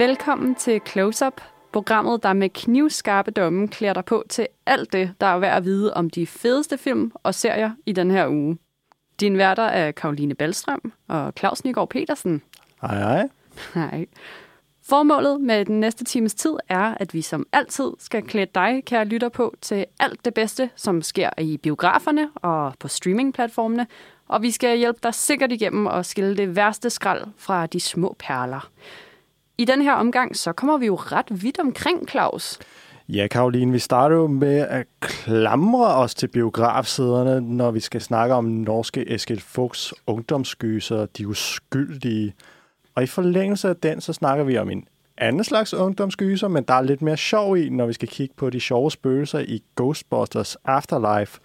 Velkommen til Close Up, programmet, der med knivskarpe domme klæder dig på til alt det, der er værd at vide om de fedeste film og serier i den her uge. Din værter er Karoline Ballstrøm og Claus Nygaard Petersen. Hej, hej. Hej. Formålet med den næste times tid er, at vi som altid skal klæde dig, kære lytter, på til alt det bedste, som sker i biograferne og på streamingplatformene, og vi skal hjælpe dig sikkert igennem og skille det værste skrald fra de små perler. I den her omgang, så kommer vi jo ret vidt omkring, Claus. Ja, Karoline, vi starter jo med at klamre os til biografsæderne, når vi skal snakke om norske Eskild Fuchs ungdomsgyser, De Uskyldige. Og i forlængelse af den, så snakker vi om en anden slags ungdomsgyser, men der er lidt mere sjov i, når vi skal kigge på de sjove spøgelser i Ghostbusters Afterlife.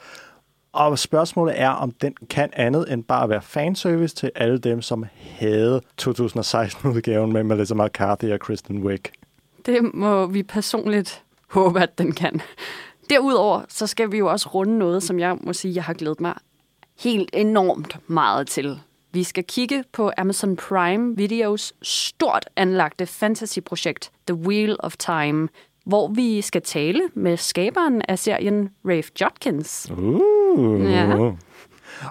Og spørgsmålet er, om den kan andet end bare være fanservice til alle dem, som havde 2016-udgaven med Melissa McCarthy og Kristen Wiig. Det må vi personligt håbe, at den kan. Derudover så skal vi jo også runde noget, som jeg må sige, jeg har glædet mig helt enormt meget til. Vi skal kigge på Amazon Prime Videos stort anlagte fantasyprojekt The Wheel of Time, hvor vi skal tale med skaberen af serien Rafe Judkins. Uh. Ja.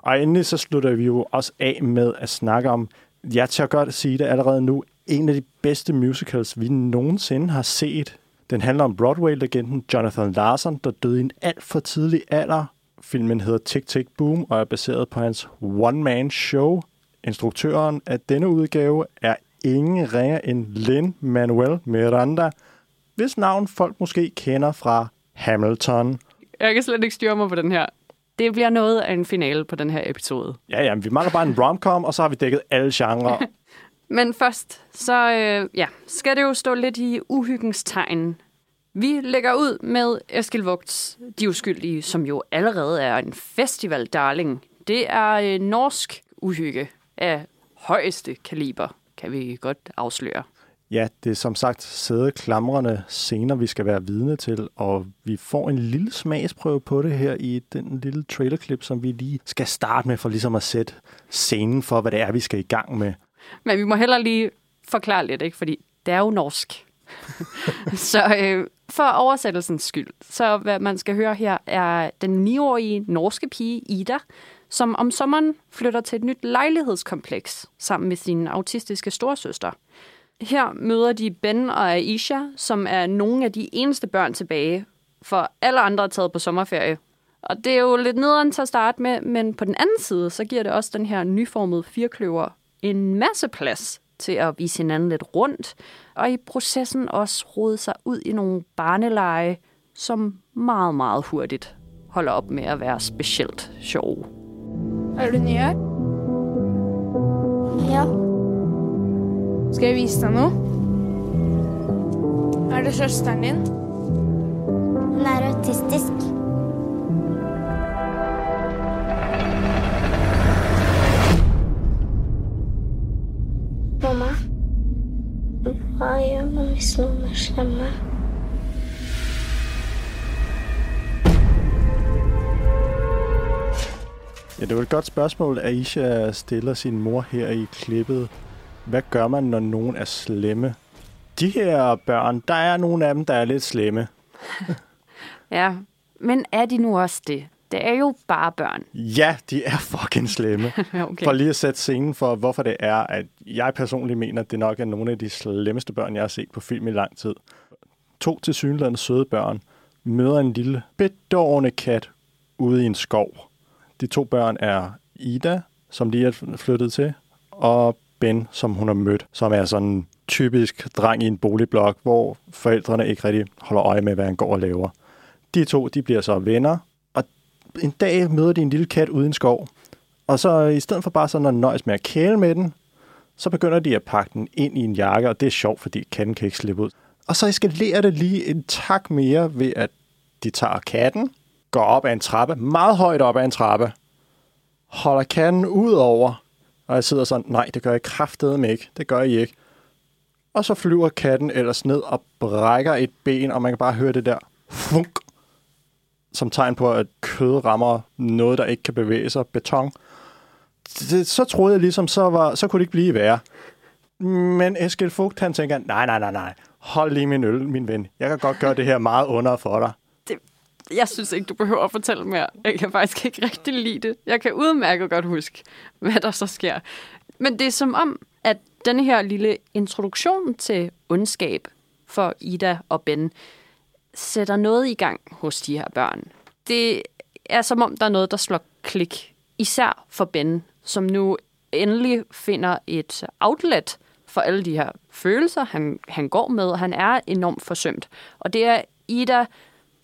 Og endelig så slutter vi jo også af med at snakke om, jeg tør godt sige det allerede nu, en af de bedste musicals, vi nogensinde har set. Den handler om Broadway-legenden Jonathan Larson, der døde i en alt for tidlig alder. Filmen hedder Tick Tick Boom og er baseret på hans one-man-show. Instruktøren af denne udgave er ingen ringer end Lin-Manuel Miranda, hvis navn folk måske kender fra Hamilton. Jeg kan slet ikke styre mig på den her. Det bliver noget af en finale på den her episode. Ja, ja, vi mangler bare en romcom, og så har vi dækket alle genrer. Men først, så øh, ja, skal det jo stå lidt i uhyggens tegn. Vi lægger ud med Eskil Vogts De Uskyldige, som jo allerede er en festival darling. Det er øh, norsk uhygge af højeste kaliber, kan vi godt afsløre. Ja, det er som sagt sædeklamrende scener, vi skal være vidne til, og vi får en lille smagsprøve på det her i den lille trailerklip, som vi lige skal starte med for ligesom at sætte scenen for, hvad det er, vi skal i gang med. Men vi må heller lige forklare lidt, ikke? fordi det er jo norsk. så øh, for oversættelsens skyld, så hvad man skal høre her, er den 9-årige norske pige Ida, som om sommeren flytter til et nyt lejlighedskompleks sammen med sin autistiske storsøster. Her møder de Ben og Aisha, som er nogle af de eneste børn tilbage, for alle andre er taget på sommerferie. Og det er jo lidt nederen til at starte med, men på den anden side, så giver det også den her nyformede firkløver en masse plads til at vise hinanden lidt rundt, og i processen også rode sig ud i nogle barneleje, som meget, meget hurtigt holder op med at være specielt sjove. Er du ny her? Ja, Skal jeg vise deg noe? Er det søsteren din? hun er autistisk. Mamma, hva gjør man hvis noen er slemme? Ja, det jo et godt spørgsmål, Aisha stiller sin mor her i klippet. Hvad gør man, når nogen er slemme? De her børn, der er nogle af dem, der er lidt slemme. Ja, men er de nu også det? Det er jo bare børn. Ja, de er fucking slemme. Okay. For lige at sætte scenen for, hvorfor det er, at jeg personligt mener, at det nok er nogle af de slemmeste børn, jeg har set på film i lang tid. To til synligheden søde børn møder en lille bedårende kat ude i en skov. De to børn er Ida, som lige er flyttet til, og Ben, som hun har mødt, som er sådan en typisk dreng i en boligblok, hvor forældrene ikke rigtig holder øje med, hvad han går og laver. De to, de bliver så venner, og en dag møder de en lille kat uden skov, og så i stedet for bare sådan at nøjes med at kæle med den, så begynder de at pakke den ind i en jakke, og det er sjovt, fordi katten kan ikke slippe ud. Og så eskalerer det lige en tak mere ved, at de tager katten, går op ad en trappe, meget højt op ad en trappe, holder katten ud over, og jeg sidder sådan, nej, det gør jeg kraftedeme ikke, det gør jeg ikke. Og så flyver katten ellers ned og brækker et ben, og man kan bare høre det der funk, som tegn på, at kød rammer noget, der ikke kan bevæge sig, beton. Det, så troede jeg ligesom, så, var, så kunne det ikke blive værre. Men Eskild Fugt, han tænker, nej, nej, nej, nej. Hold lige min øl, min ven. Jeg kan godt gøre det her meget under for dig. Jeg synes ikke, du behøver at fortælle mere. Jeg kan faktisk ikke rigtig lide det. Jeg kan udmærket godt huske, hvad der så sker. Men det er som om, at denne her lille introduktion til ondskab for Ida og Ben sætter noget i gang hos de her børn. Det er som om, der er noget, der slår klik. Især for Ben, som nu endelig finder et outlet for alle de her følelser, han, han går med. Han er enormt forsømt. Og det er Ida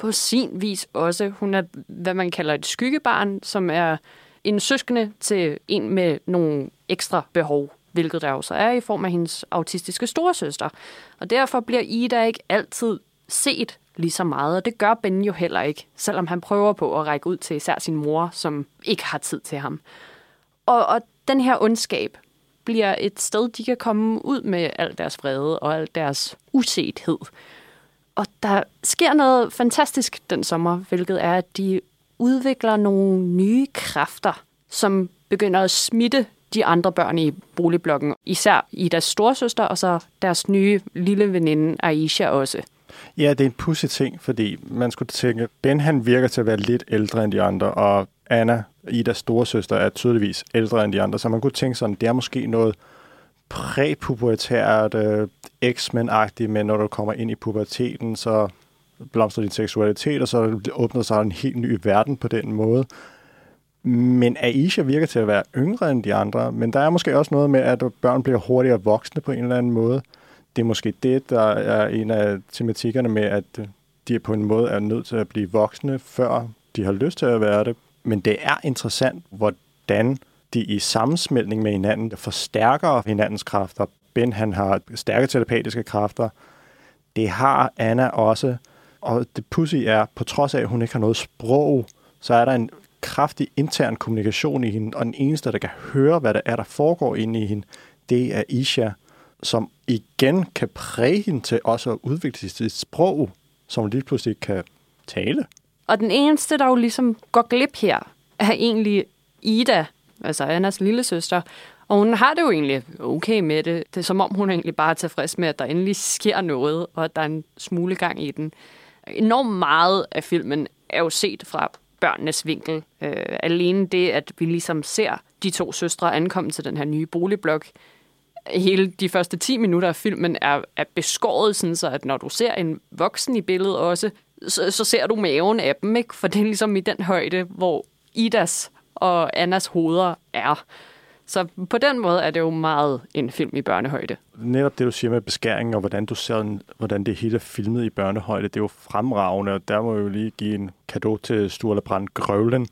på sin vis også. Hun er, hvad man kalder et skyggebarn, som er en søskende til en med nogle ekstra behov, hvilket der også er i form af hendes autistiske storesøster. Og derfor bliver Ida ikke altid set lige så meget, og det gør Ben jo heller ikke, selvom han prøver på at række ud til især sin mor, som ikke har tid til ham. Og, og den her ondskab bliver et sted, de kan komme ud med al deres vrede og al deres usethed. Og der sker noget fantastisk den sommer, hvilket er, at de udvikler nogle nye kræfter, som begynder at smitte de andre børn i boligblokken. Især i deres storsøster, og så deres nye lille veninde Aisha også. Ja, det er en pussy ting, fordi man skulle tænke, Ben han virker til at være lidt ældre end de andre, og Anna, Idas storesøster, er tydeligvis ældre end de andre, så man kunne tænke sådan, det er måske noget præpubertært, øh, X-Men-agtigt, men når du kommer ind i puberteten, så blomstrer din seksualitet, og så åbner sig en helt ny verden på den måde. Men Aisha virker til at være yngre end de andre, men der er måske også noget med, at børn bliver hurtigere voksne på en eller anden måde. Det er måske det, der er en af tematikkerne med, at de på en måde er nødt til at blive voksne, før de har lyst til at være det. Men det er interessant, hvordan de i sammensmeltning med hinanden forstærker hinandens kræfter. Ben han har stærke telepatiske kræfter. Det har Anna også. Og det pussy er, på trods af, at hun ikke har noget sprog, så er der en kraftig intern kommunikation i hende, og den eneste, der kan høre, hvad der er, der foregår inde i hende, det er Isha, som igen kan præge hende til også at udvikle sit sprog, som lige pludselig kan tale. Og den eneste, der jo ligesom går glip her, er egentlig Ida, altså Annas lille søster. Og hun har det jo egentlig okay med det. Det er som om, hun er egentlig bare er tilfreds med, at der endelig sker noget, og at der er en smule gang i den. Enormt meget af filmen er jo set fra børnenes vinkel. Øh, alene det, at vi ligesom ser de to søstre ankomme til den her nye boligblok, hele de første 10 minutter af filmen er, er beskåret, sådan så at når du ser en voksen i billedet også, så, så ser du maven af dem, ikke? For det er ligesom i den højde, hvor Idas og Annas hoveder er. Så på den måde er det jo meget en film i børnehøjde. Netop det, du siger med beskæringen, og hvordan du ser, hvordan det hele er filmet i børnehøjde, det er jo fremragende, og der må jeg jo lige give en gave til Sturla Brand Grøvlen,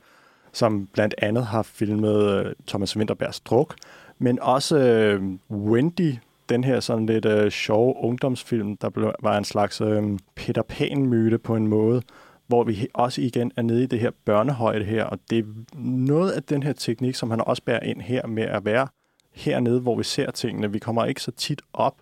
som blandt andet har filmet øh, Thomas Winterbergs Druk, men også øh, Wendy, den her sådan lidt øh, sjove ungdomsfilm, der blev, var en slags øh, Peter Pan-myte på en måde, hvor vi også igen er nede i det her børnehøjde her, og det er noget af den her teknik, som han også bærer ind her med at være hernede, hvor vi ser tingene. Vi kommer ikke så tit op.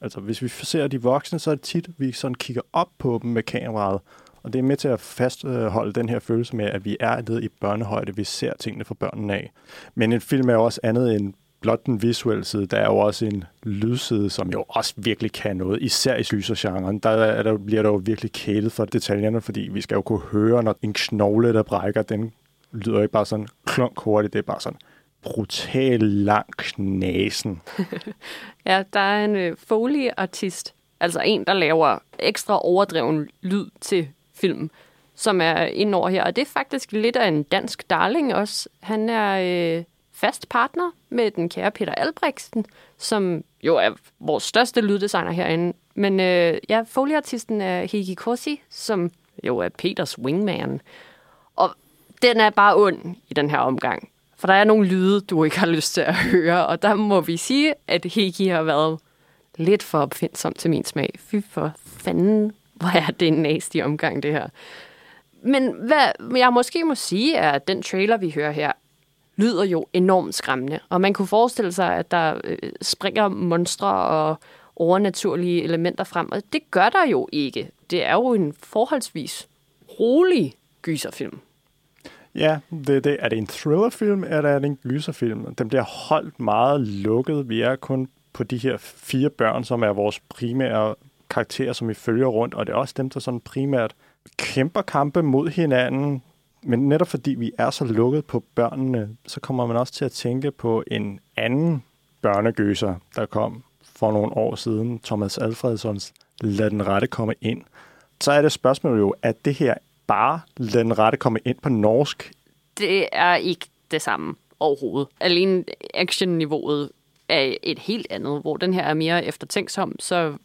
Altså, hvis vi ser de voksne, så er det tit, vi sådan kigger op på dem med kameraet, og det er med til at fastholde den her følelse med, at vi er nede i børnehøjde, vi ser tingene fra børnene af. Men en film er jo også andet end blot den visuelle side, der er jo også en lydside, som jo også virkelig kan noget, især i gysergenren. Der, er der bliver der jo virkelig kælet for detaljerne, fordi vi skal jo kunne høre, når en knogle, der brækker, den lyder ikke bare sådan klunk hurtigt, det er bare sådan brutal lang knasen. ja, der er en øh, Foley-artist, altså en, der laver ekstra overdreven lyd til filmen, som er ind over her. Og det er faktisk lidt af en dansk darling også. Han er øh, fast partner med den kære Peter Albrechtsen, som jo er vores største lyddesigner herinde. Men øh, ja, folieartisten er Hiki Kosi, som jo er Peters wingman. Og den er bare ond i den her omgang. For der er nogle lyde, du ikke har lyst til at høre, og der må vi sige, at Hiki har været lidt for opfindsom til min smag. Fy for fanden, hvor er det en nasty omgang, det her. Men hvad jeg måske må sige, er, at den trailer, vi hører her, lyder jo enormt skræmmende. Og man kunne forestille sig, at der øh, springer monstre og overnaturlige elementer frem. Og det gør der jo ikke. Det er jo en forholdsvis rolig gyserfilm. Ja, det, det. er det en thrillerfilm, eller er det en gyserfilm? Den bliver holdt meget lukket. Vi er kun på de her fire børn, som er vores primære karakterer, som vi følger rundt, og det er også dem, der sådan primært kæmper kampe mod hinanden, men netop fordi vi er så lukket på børnene, så kommer man også til at tænke på en anden børnegøser, der kom for nogle år siden, Thomas Alfredsons Lad den rette komme ind. Så er det spørgsmålet jo, at det her bare Lad den rette komme ind på norsk? Det er ikke det samme overhovedet. Alene actionniveauet er et helt andet, hvor den her er mere eftertænksom, så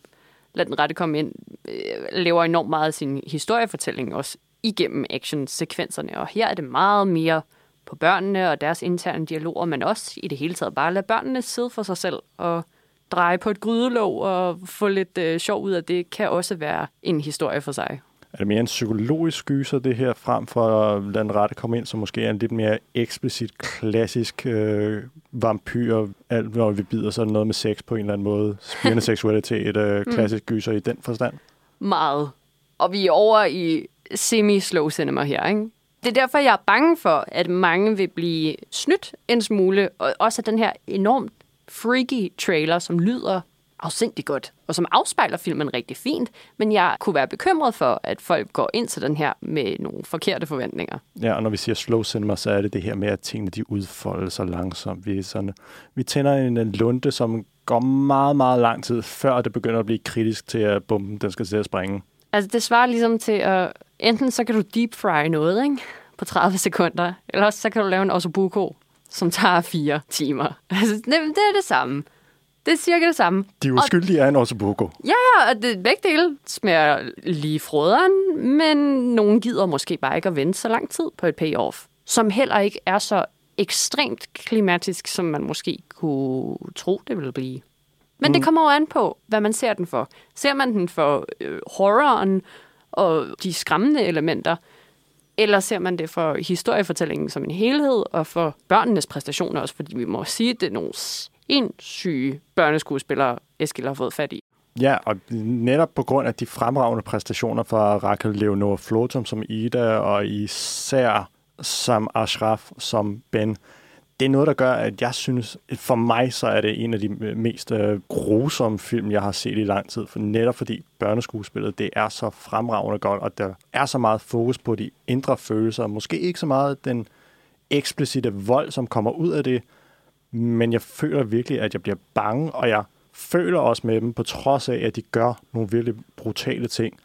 lad den rette komme ind, øh, laver enormt meget af sin historiefortælling også igennem actionsekvenserne, og her er det meget mere på børnene og deres interne dialoger, men også i det hele taget bare lade børnene sidde for sig selv og dreje på et grydelåg og få lidt øh, sjov ud af det, kan også være en historie for sig. Er det mere en psykologisk gyser, det her, frem for at lade den rette komme ind, som måske er en lidt mere eksplicit, klassisk øh, vampyr, alt når vi bider, så er det noget med sex på en eller anden måde. Spirende seksualitet, øh, klassisk gyser i den forstand. Meget. Og vi er over i semi-slow cinema her, ikke? Det er derfor, jeg er bange for, at mange vil blive snydt en smule, og også af den her enormt freaky trailer, som lyder afsindigt godt, og som afspejler filmen rigtig fint, men jeg kunne være bekymret for, at folk går ind til den her med nogle forkerte forventninger. Ja, og når vi siger slow cinema, så er det det her med, at tingene de udfolder sig langsomt. Vi, er sådan, vi tænder en, lunde, som går meget, meget lang tid, før det begynder at blive kritisk til, at bomben den skal til at springe. Altså, det svarer ligesom til at... Enten så kan du deep fry noget, ikke? På 30 sekunder, eller også så kan du lave en ossobuco, som tager fire timer. Altså, det, det er det samme. Det er cirka det samme. De uskyldige er en ossobuco. Ja, ja, og det, begge dele smager lige froderen, men nogen gider måske bare ikke at vente så lang tid på et payoff, som heller ikke er så ekstremt klimatisk, som man måske kunne tro, det ville blive. Men mm. det kommer jo an på, hvad man ser den for. Ser man den for øh, horroren og de skræmmende elementer, eller ser man det for historiefortællingen som en helhed, og for børnenes præstationer også, fordi vi må sige, at det er nogle syge børneskuespillere, Eskild har fået fat i. Ja, og netop på grund af de fremragende præstationer fra Raquel Leonor Flotum som Ida, og især som Ashraf som Ben, det er noget, der gør, at jeg synes, for mig så er det en af de mest øh, grusomme film, jeg har set i lang tid. For netop fordi børneskuespillet, det er så fremragende godt, og der er så meget fokus på de indre følelser. Måske ikke så meget den eksplicite vold, som kommer ud af det, men jeg føler virkelig, at jeg bliver bange, og jeg føler også med dem, på trods af, at de gør nogle virkelig brutale ting.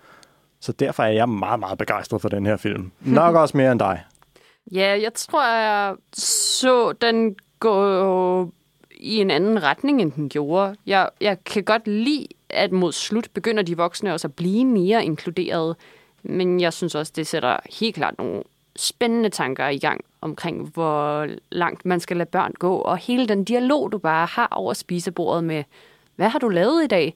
Så derfor er jeg meget, meget begejstret for den her film. Nok også mere end dig. Ja, jeg tror, jeg så den gå i en anden retning, end den gjorde. Jeg, jeg kan godt lide, at mod slut begynder de voksne også at blive mere inkluderet. Men jeg synes også, det sætter helt klart nogle spændende tanker i gang omkring, hvor langt man skal lade børn gå. Og hele den dialog, du bare har over spisebordet med, hvad har du lavet i dag?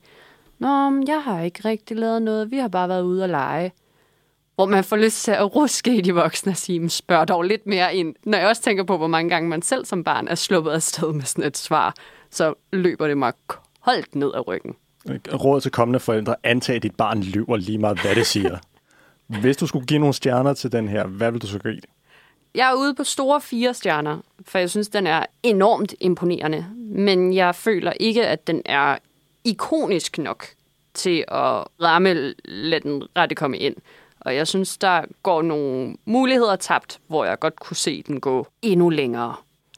Nå, jeg har ikke rigtig lavet noget. Vi har bare været ude og lege hvor man får lyst til at ruske i de voksne og sige, spørg dog lidt mere ind. Når jeg også tænker på, hvor mange gange man selv som barn er sluppet afsted med sådan et svar, så løber det mig koldt ned ad ryggen. Råd til kommende forældre, antag, at dit barn lyver lige meget, hvad det siger. Hvis du skulle give nogle stjerner til den her, hvad vil du så give? Jeg er ude på store fire stjerner, for jeg synes, den er enormt imponerende. Men jeg føler ikke, at den er ikonisk nok til at ramme, lad den rette komme ind. Og jeg synes, der går nogle muligheder tabt, hvor jeg godt kunne se den gå endnu længere.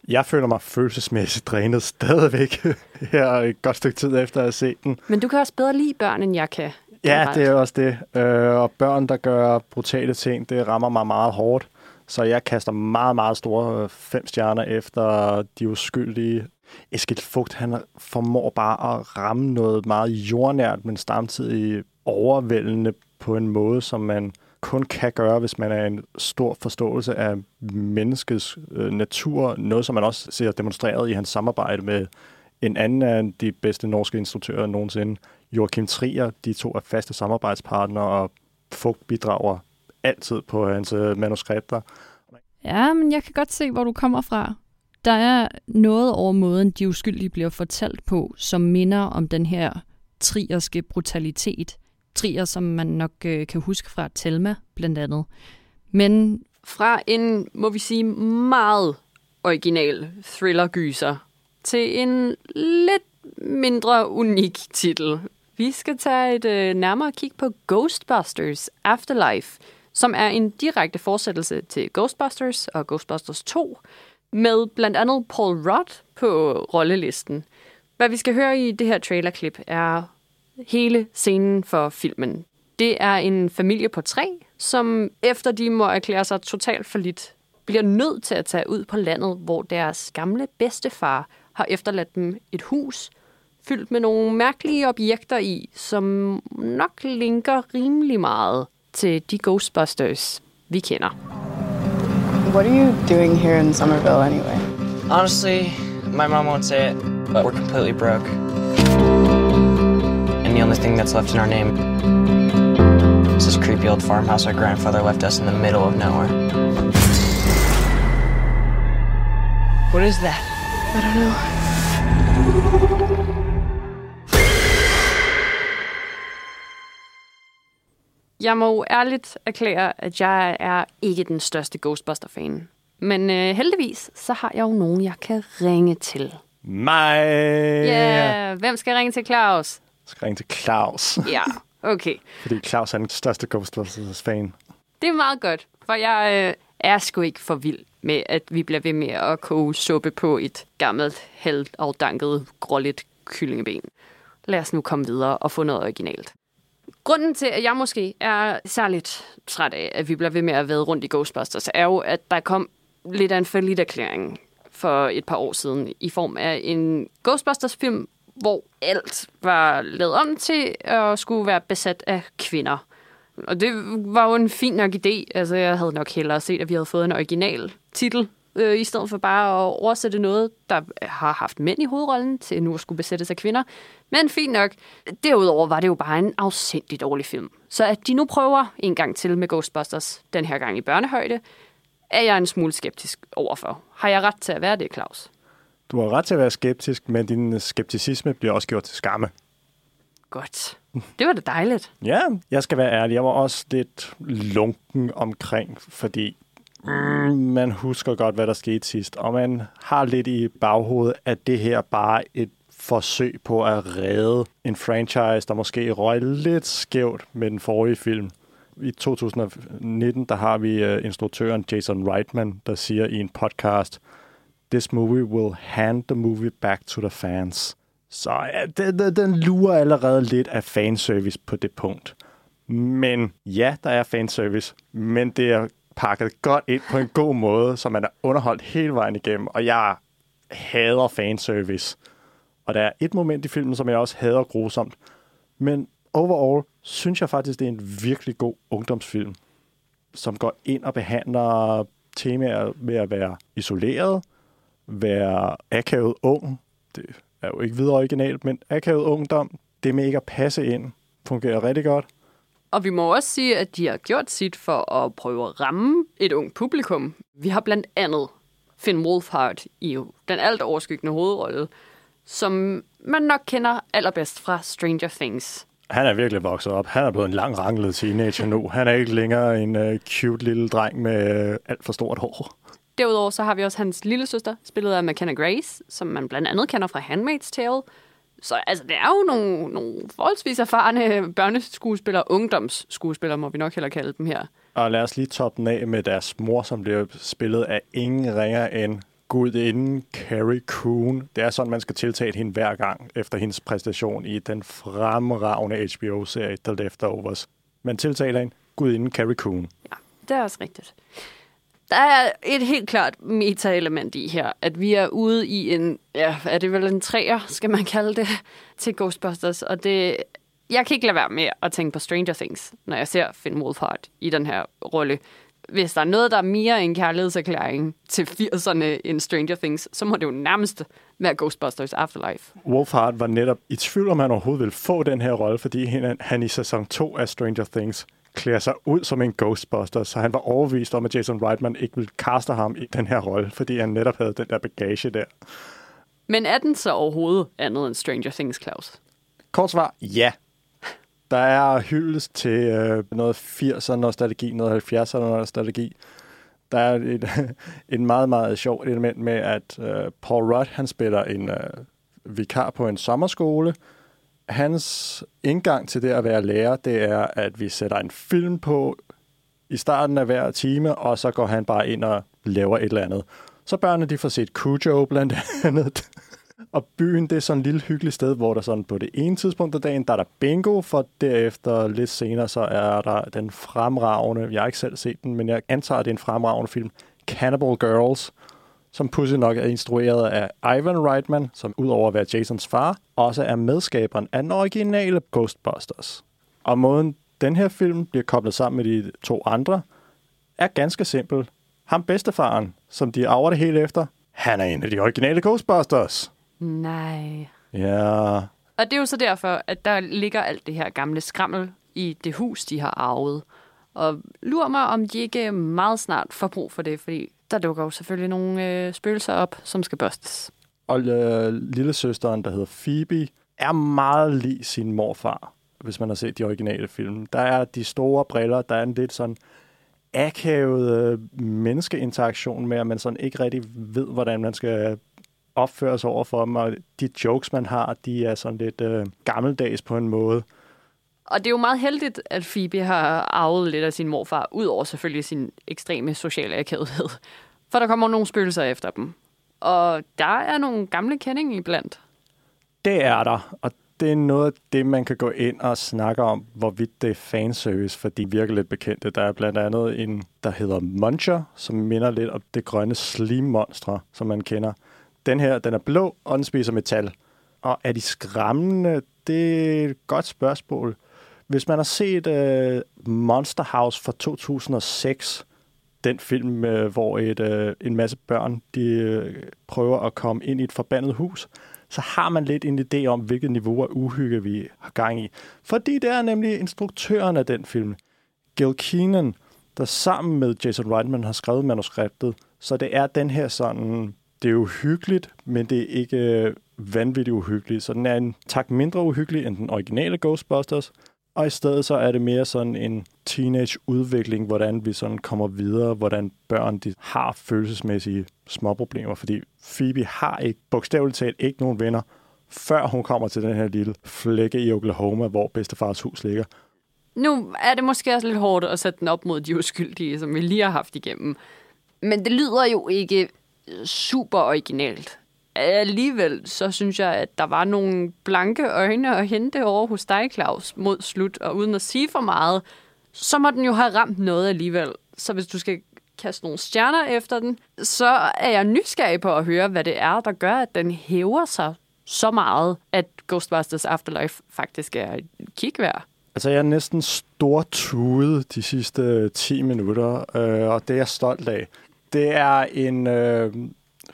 Jeg føler mig følelsesmæssigt drænet stadigvæk her et godt stykke tid efter at have set den. Men du kan også bedre lide børn, end jeg kan. Ja, det er også det. Øh, og børn, der gør brutale ting, det rammer mig meget hårdt. Så jeg kaster meget, meget store øh, fem stjerner efter de uskyldige. Eskild Fugt, han formår bare at ramme noget meget jordnært, men samtidig overvældende på en måde, som man kun kan gøre, hvis man er en stor forståelse af menneskets øh, natur. Noget, som man også ser demonstreret i hans samarbejde med en anden af de bedste norske instruktører nogensinde, Joachim Trier. De to er faste samarbejdspartnere, og Fugt bidrager altid på hans øh, manuskripter. Ja, men jeg kan godt se, hvor du kommer fra. Der er noget over måden, de uskyldige bliver fortalt på, som minder om den her trierske brutalitet trier, som man nok øh, kan huske fra Telma blandt andet. Men fra en, må vi sige, meget original thriller-gyser til en lidt mindre unik titel. Vi skal tage et øh, nærmere kig på Ghostbusters Afterlife, som er en direkte fortsættelse til Ghostbusters og Ghostbusters 2, med blandt andet Paul Rudd på rollelisten. Hvad vi skal høre i det her trailerklip er hele scenen for filmen. Det er en familie på tre, som efter de må erklære sig totalt forlidt, bliver nødt til at tage ud på landet, hvor deres gamle bedstefar har efterladt dem et hus, fyldt med nogle mærkelige objekter i, som nok linker rimelig meget til de Ghostbusters, vi kender. What are you doing here in Somerville anyway? Honestly, my mom won't say it, but we're completely broke. The only thing that's left in our name is this creepy old farmhouse our grandfather left us in the middle of nowhere. What is that? I don't know. Jeg må ærligt erklære, at jeg er ikke den største Ghostbuster-fan. Men øh, heldigvis, så har jeg jo nogen, jeg kan ringe til. Mig! Ja, yeah. hvem skal jeg ringe til, Claus? Skal ringe til Claus, Ja, okay. fordi Claus er den største Ghostbusters-fan. Det er meget godt, for jeg øh, er sgu ikke for vild med, at vi bliver ved med at koge suppe på et gammelt, halvafdanket, gråligt kyllingeben. Lad os nu komme videre og få noget originalt. Grunden til, at jeg måske er særligt træt af, at vi bliver ved med at være rundt i Ghostbusters, er jo, at der kom lidt af en forlidt erklæring for et par år siden i form af en Ghostbusters-film, hvor alt var lavet om til at skulle være besat af kvinder. Og det var jo en fin nok idé. Altså, jeg havde nok hellere set, at vi havde fået en original titel, øh, i stedet for bare at oversætte noget, der har haft mænd i hovedrollen, til nu at skulle besættes af kvinder. Men fint nok. Derudover var det jo bare en afsindig dårlig film. Så at de nu prøver en gang til med Ghostbusters, den her gang i børnehøjde, er jeg en smule skeptisk overfor. Har jeg ret til at være det, Claus? Du har ret til at være skeptisk, men din skepticisme bliver også gjort til skamme. Godt. Det var da dejligt. Ja, jeg skal være ærlig. Jeg var også lidt lunken omkring, fordi mm, man husker godt, hvad der skete sidst. Og man har lidt i baghovedet, at det her bare et forsøg på at redde en franchise, der måske røg lidt skævt med den forrige film. I 2019, der har vi uh, instruktøren Jason Reitman, der siger i en podcast, This movie will hand the movie back to the fans. Så ja, den, den, den lurer allerede lidt af fanservice på det punkt. Men ja, der er fanservice, men det er pakket godt ind på en god måde, så man er underholdt hele vejen igennem, og jeg hader fanservice. Og der er et moment i filmen, som jeg også hader grusomt. Men overall synes jeg faktisk, det er en virkelig god ungdomsfilm, som går ind og behandler temaer med at være isoleret, være akavet ung. Det er jo ikke videre originalt, men akavet ungdom, det med ikke at passe ind, fungerer rigtig godt. Og vi må også sige, at de har gjort sit for at prøve at ramme et ung publikum. Vi har blandt andet Finn Wolfhard i den alt overskyggende hovedrolle, som man nok kender allerbedst fra Stranger Things. Han er virkelig vokset op. Han er blevet en lang ranglet teenager nu. Han er ikke længere en uh, cute lille dreng med uh, alt for stort hår. Derudover så har vi også hans lille søster, spillet af McKenna Grace, som man blandt andet kender fra Handmaid's Tale. Så altså, det er jo nogle, nogle forholdsvis erfarne børneskuespillere, ungdomsskuespillere, må vi nok heller kalde dem her. Og lad os lige toppe den af med deres mor, som bliver spillet af ingen ringer end gudinden Carrie Coon. Det er sådan, man skal tiltale hende hver gang efter hendes præstation i den fremragende HBO-serie The Leftovers. Man tiltaler hende gudinden Carrie Coon. Ja, det er også rigtigt. Der er et helt klart meta-element i her, at vi er ude i en, ja, er det vel en træer, skal man kalde det, til Ghostbusters, og det, jeg kan ikke lade være med at tænke på Stranger Things, når jeg ser Finn Wolfhard i den her rolle. Hvis der er noget, der er mere en kærlighedserklæring til 80'erne end Stranger Things, så må det jo nærmest være Ghostbusters Afterlife. Wolfhard var netop i tvivl, om han overhovedet ville få den her rolle, fordi han, han i sæson 2 af Stranger Things klæder sig ud som en Ghostbuster, så han var overbevist om, at Jason Reitman ikke ville kaste ham i den her rolle, fordi han netop havde den der bagage der. Men er den så overhovedet andet end Stranger Things, Claus? Kort svar, ja. Der er hyldest til øh, noget 80'er nostalgi, noget 70'er nostalgi. Der er et, et meget, meget sjovt element med, at øh, Paul Rudd, han spiller en øh, vikar på en sommerskole. Hans indgang til det at være lærer, det er, at vi sætter en film på i starten af hver time, og så går han bare ind og laver et eller andet. Så børnene de får set Cujo blandt andet. Og byen, det er sådan et lille hyggeligt sted, hvor der sådan på det ene tidspunkt af dagen, der er der bingo, for derefter lidt senere, så er der den fremragende, jeg har ikke selv set den, men jeg antager, at det er en fremragende film, Cannibal Girls, som pudsigt nok er instrueret af Ivan Reitman, som udover at være Jasons far, også er medskaberen af den originale Ghostbusters. Og måden den her film bliver koblet sammen med de to andre, er ganske simpel. Ham bedstefaren, som de arver det hele efter, han er en af de originale Ghostbusters. Nej. Ja, Og det er jo så derfor, at der ligger alt det her gamle skrammel i det hus, de har arvet. Og lurer mig, om de ikke meget snart får brug for det, fordi der dukker jo selvfølgelig nogle øh, spøgelser op, som skal børstes. og øh, lille søsteren, der hedder Phoebe, er meget lig sin morfar, hvis man har set de originale film. Der er de store briller, der er en lidt sådan akavet øh, menneskeinteraktion med, at man sådan ikke rigtig ved, hvordan man skal opføre sig over for dem, og de jokes, man har, de er sådan lidt øh, gammeldags på en måde. Og det er jo meget heldigt, at Phoebe har arvet lidt af sin morfar, ud over selvfølgelig sin ekstreme sociale akavighed. For der kommer nogle spøgelser efter dem. Og der er nogle gamle kendinge iblandt. Det er der, og det er noget af det, man kan gå ind og snakke om, hvorvidt det er fanservice, for de virker lidt bekendte. Der er blandt andet en, der hedder Muncher, som minder lidt om det grønne slimmonstre, som man kender. Den her, den er blå, og den spiser metal. Og er de skræmmende? Det er et godt spørgsmål. Hvis man har set øh, Monster House fra 2006, den film, øh, hvor et, øh, en masse børn de øh, prøver at komme ind i et forbandet hus, så har man lidt en idé om, hvilket niveau af uhygge vi har gang i. Fordi det er nemlig instruktøren af den film, Gil Keenan, der sammen med Jason Reitman har skrevet manuskriptet. Så det er den her sådan, det er uhyggeligt, men det er ikke øh, vanvittigt uhyggeligt. Så den er en tak mindre uhyggelig end den originale Ghostbusters. Og i stedet så er det mere sådan en teenage-udvikling, hvordan vi sådan kommer videre, hvordan børn de har følelsesmæssige småproblemer, fordi Phoebe har ikke, bogstaveligt talt ikke nogen venner, før hun kommer til den her lille flække i Oklahoma, hvor bedstefars hus ligger. Nu er det måske også lidt hårdt at sætte den op mod de uskyldige, som vi lige har haft igennem. Men det lyder jo ikke super originalt. Alligevel så synes jeg, at der var nogle blanke øjne at hente over hos dig, Claus, mod slut. Og uden at sige for meget, så må den jo have ramt noget alligevel. Så hvis du skal kaste nogle stjerner efter den, så er jeg nysgerrig på at høre, hvad det er, der gør, at den hæver sig så meget, at Ghostbusters Afterlife faktisk er et kig værd. Altså, jeg er næsten stortudet de sidste 10 minutter, øh, og det er jeg stolt af. Det er en øh,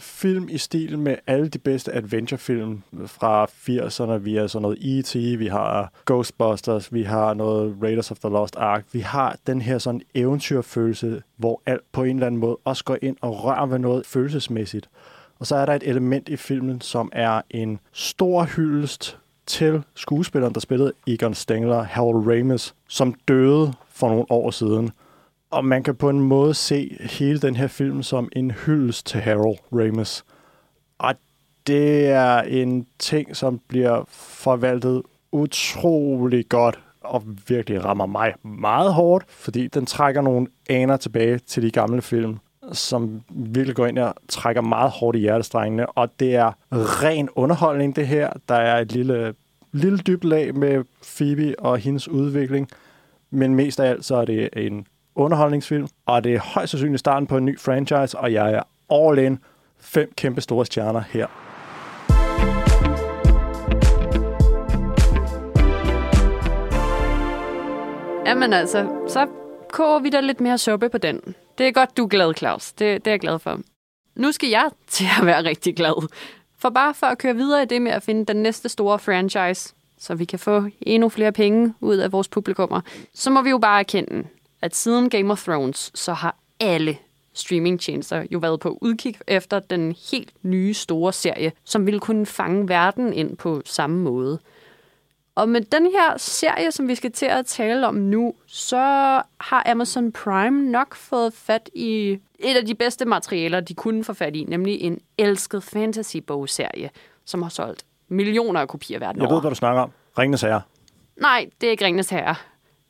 film i stil med alle de bedste adventurefilm fra 80'erne. Vi har sådan noget E.T., vi har Ghostbusters, vi har noget Raiders of the Lost Ark. Vi har den her sådan eventyrfølelse, hvor alt på en eller anden måde også går ind og rører ved noget følelsesmæssigt. Og så er der et element i filmen, som er en stor hyldest til skuespilleren, der spillede Egon Stengler, Harold Ramis, som døde for nogle år siden. Og man kan på en måde se hele den her film som en hyldest til Harold Ramis. Og det er en ting, som bliver forvaltet utrolig godt og virkelig rammer mig meget hårdt, fordi den trækker nogle aner tilbage til de gamle film, som virkelig går ind og trækker meget hårdt i hjertestrengene. Og det er ren underholdning, det her. Der er et lille, lille dybt lag med Phoebe og hendes udvikling. Men mest af alt, så er det en underholdningsfilm, og det er højst sandsynligt starten på en ny franchise, og jeg er all in. Fem kæmpe store stjerner her. Jamen altså, så koger vi da lidt mere suppe på den. Det er godt, du er glad, Claus. Det, det er jeg glad for. Nu skal jeg til at være rigtig glad. For bare for at køre videre i det med at finde den næste store franchise, så vi kan få endnu flere penge ud af vores publikummer, så må vi jo bare erkende, at siden Game of Thrones, så har alle streamingtjenester jo været på udkig efter den helt nye store serie, som ville kunne fange verden ind på samme måde. Og med den her serie, som vi skal til at tale om nu, så har Amazon Prime nok fået fat i et af de bedste materialer, de kunne få fat i, nemlig en elsket fantasy-bogserie, som har solgt millioner af kopier verden Jeg over. ved, hvad du snakker om. Ringenes Herre. Nej, det er ikke Ringnes Herre.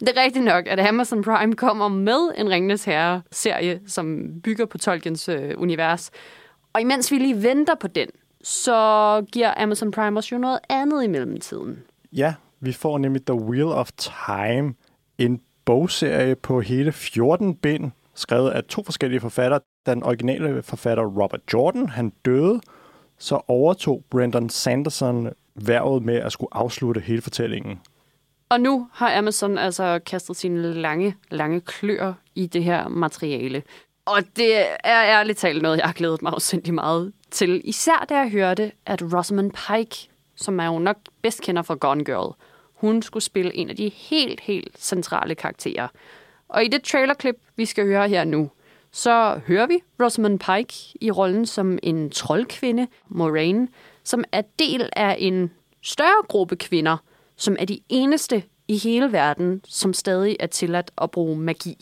Det er rigtigt nok, at Amazon Prime kommer med en Ringnes Herre-serie, som bygger på Tolkiens øh, univers. Og imens vi lige venter på den, så giver Amazon Prime os jo noget andet i mellemtiden. Ja, vi får nemlig The Wheel of Time, en bogserie på hele 14 bind, skrevet af to forskellige forfattere. Den originale forfatter Robert Jordan, han døde, så overtog Brendan Sanderson værvet med at skulle afslutte hele fortællingen. Og nu har Amazon altså kastet sine lange, lange klør i det her materiale. Og det er ærligt talt noget, jeg har glædet mig afsindig meget til. Især da jeg hørte, at Rosamund Pike, som man jo nok bedst kender for Gone Girl, hun skulle spille en af de helt, helt centrale karakterer. Og i det trailerklip, vi skal høre her nu, så hører vi Rosamund Pike i rollen som en troldkvinde, Moraine, som er del af en større gruppe kvinder, som er de eneste i hele verden, som stadig er tilladt at bruge magi.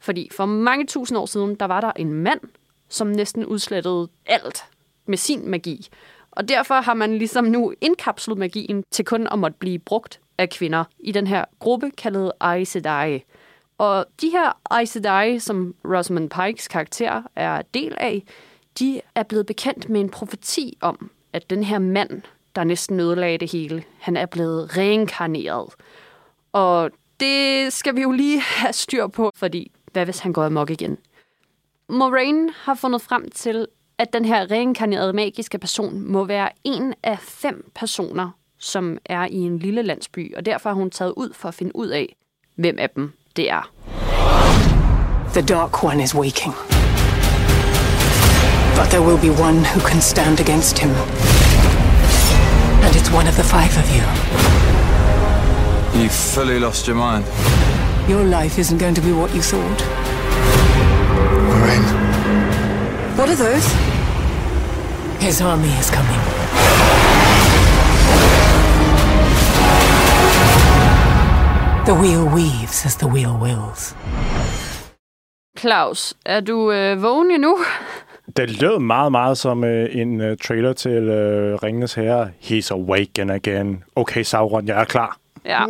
Fordi for mange tusind år siden, der var der en mand, som næsten udslettede alt med sin magi. Og derfor har man ligesom nu indkapslet magien til kun at måtte blive brugt af kvinder i den her gruppe kaldet Aes Sedai. Og de her Aes Sedai, som Rosamund Pikes karakter er del af, de er blevet bekendt med en profeti om, at den her mand, der næsten ødelagde det hele, han er blevet reinkarneret. Og det skal vi jo lige have styr på, fordi hvad hvis han går amok igen? Moraine har fundet frem til, at den her reinkarnerede magiske person må være en af fem personer, som er i en lille landsby, og derfor har hun taget ud for at finde ud af, hvem af dem det er. The Dark One is waking. But there will be one who can stand against him. And it's one of the five of you. You've fully lost your mind. Your life isn't going to be what you thought. Lorraine. What are those? His army is coming. The wheel weaves as the wheel wills. Klaus, er du øh, vågen endnu? Det lød meget, meget som øh, en øh, trailer til øh, Ringenes Herre. He's awaken again. Okay, Sauron, jeg er klar. Ja.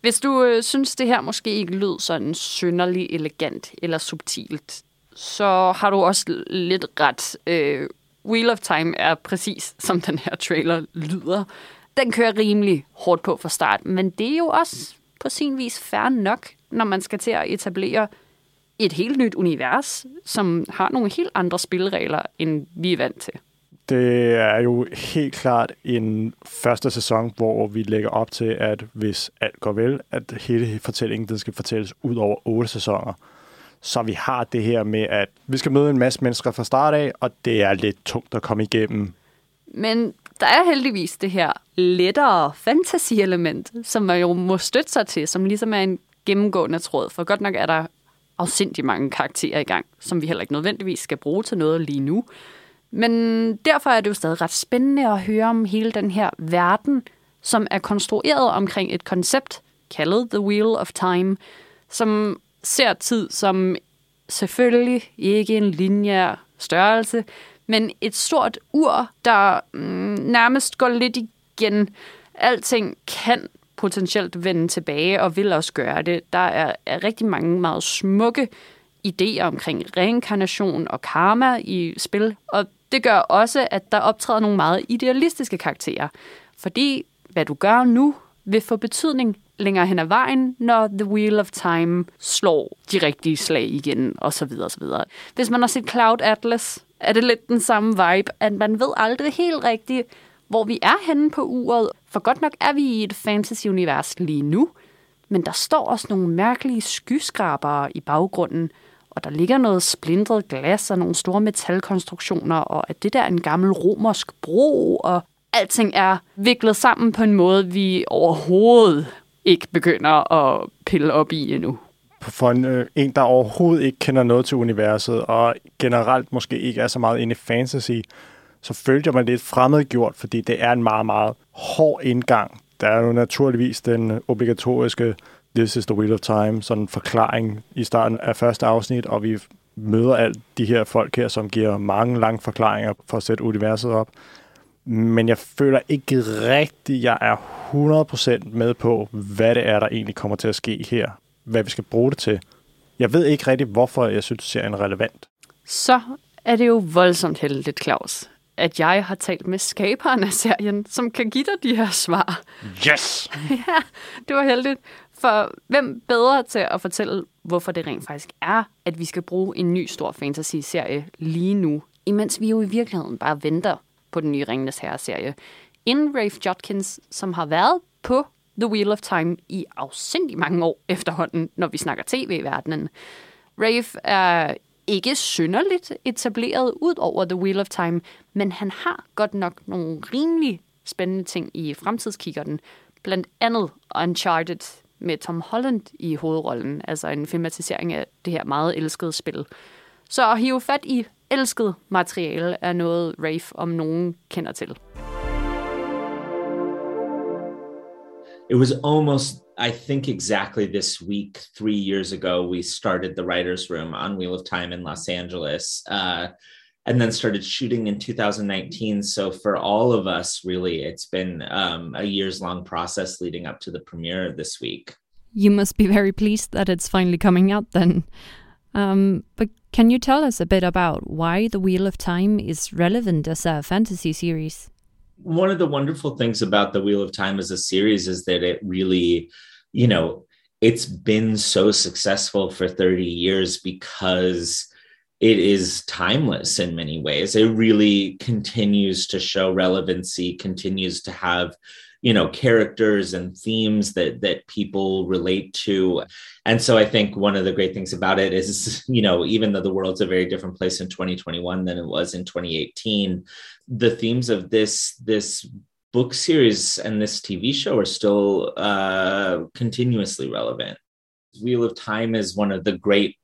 Hvis du øh, synes, det her måske ikke lød sådan synderlig elegant eller subtilt, så har du også lidt ret. Øh, Wheel of Time er præcis som den her trailer lyder. Den kører rimelig hårdt på fra start, men det er jo også på sin vis fair nok, når man skal til at etablere et helt nyt univers, som har nogle helt andre spilleregler, end vi er vant til. Det er jo helt klart en første sæson, hvor vi lægger op til, at hvis alt går vel, at hele fortællingen den skal fortælles ud over otte sæsoner. Så vi har det her med, at vi skal møde en masse mennesker fra start af, og det er lidt tungt at komme igennem. Men der er heldigvis det her lettere fantasy-element, som man jo må støtte sig til, som ligesom er en gennemgående tråd. For godt nok er der afsindig mange karakterer i gang, som vi heller ikke nødvendigvis skal bruge til noget lige nu. Men derfor er det jo stadig ret spændende at høre om hele den her verden, som er konstrueret omkring et koncept, kaldet The Wheel of Time, som ser tid som selvfølgelig ikke en lineær størrelse, men et stort ur, der mm, nærmest går lidt igen. Alting kan potentielt vende tilbage og vil også gøre det. Der er, er rigtig mange meget smukke idéer omkring reinkarnation og karma i spil, og det gør også, at der optræder nogle meget idealistiske karakterer. Fordi hvad du gør nu, vil få betydning længere hen ad vejen, når The Wheel of Time slår de rigtige slag igen, og så videre, og så videre. Hvis man har set Cloud Atlas, er det lidt den samme vibe, at man ved aldrig helt rigtigt, hvor vi er henne på uret. For godt nok er vi i et fantasy-univers lige nu, men der står også nogle mærkelige skyskrabere i baggrunden, og der ligger noget splintret glas og nogle store metalkonstruktioner, og at det der er en gammel romersk bro, og alting er viklet sammen på en måde, vi overhovedet ikke begynder at pille op i endnu. For en, øh, en, der overhovedet ikke kender noget til universet, og generelt måske ikke er så meget inde i fantasy, så følte jeg mig lidt fremmedgjort, fordi det er en meget, meget hård indgang. Der er jo naturligvis den obligatoriske This is the Wheel of Time, sådan en forklaring i starten af første afsnit, og vi møder alt de her folk her, som giver mange lange forklaringer for at sætte universet op. Men jeg føler ikke rigtigt, jeg er 100% med på, hvad det er, der egentlig kommer til at ske her. Hvad vi skal bruge det til. Jeg ved ikke rigtigt, hvorfor jeg synes, serien er relevant. Så er det jo voldsomt heldigt, Claus, at jeg har talt med skaberen af serien, som kan give dig de her svar. Yes! ja, det var heldigt. For hvem bedre til at fortælle, hvorfor det rent faktisk er, at vi skal bruge en ny stor fantasy-serie lige nu, imens vi jo i virkeligheden bare venter på den nye Ringenes Herre-serie. Inden Rafe Judkins, som har været på The Wheel of Time i afsindig mange år efterhånden, når vi snakker tv-verdenen. Rafe er ikke synderligt etableret ud over The Wheel of Time, men han har godt nok nogle rimelig spændende ting i fremtidskikkerten. Blandt andet Uncharted med Tom Holland i hovedrollen, altså en filmatisering af det her meget elskede spil. Så at hive fat i elsket materiale er noget Rafe om nogen kender til. it was almost i think exactly this week three years ago we started the writers room on wheel of time in los angeles uh, and then started shooting in 2019 so for all of us really it's been um, a years long process leading up to the premiere this week. You must be very pleased that it's finally coming out then. Um, but can you tell us a bit about why the wheel of time is relevant as a fantasy series one of the wonderful things about the Wheel of Time as a series is that it really, you know, it's been so successful for 30 years because it is timeless in many ways. It really continues to show relevancy, continues to have you know characters and themes that that people relate to. And so i think one of the great things about it is you know even though the world's a very different place in 2021 than it was in 2018 the themes of this this book series and this tv show are still uh, continuously relevant. Wheel of time is one of the great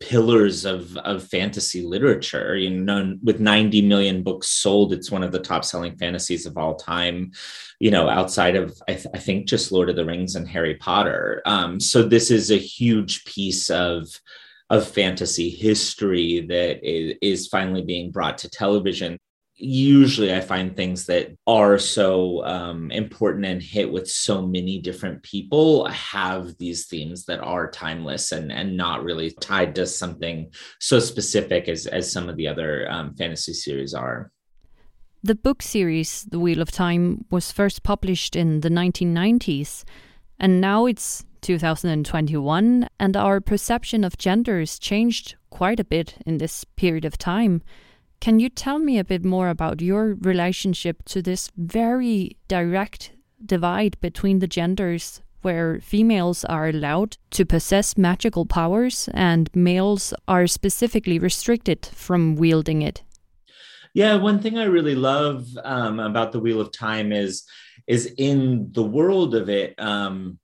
pillars of of fantasy literature. You know with 90 million books sold it's one of the top selling fantasies of all time you know outside of I, th- I think just lord of the rings and harry potter. Um, so this is a huge piece of of fantasy history that is, is finally being brought to television usually I find things that are so um, important and hit with so many different people have these themes that are timeless and and not really tied to something so specific as as some of the other um, fantasy series are. The book series The Wheel of Time was first published in the 1990s, and now it's 2021, and our perception of gender has changed quite a bit in this period of time. Can you tell me a bit more about your relationship to this very direct divide between the genders where females are allowed to possess magical powers and males are specifically restricted from wielding it? Yeah, one thing I really love um, about the Wheel of Time is is in the world of it. Um,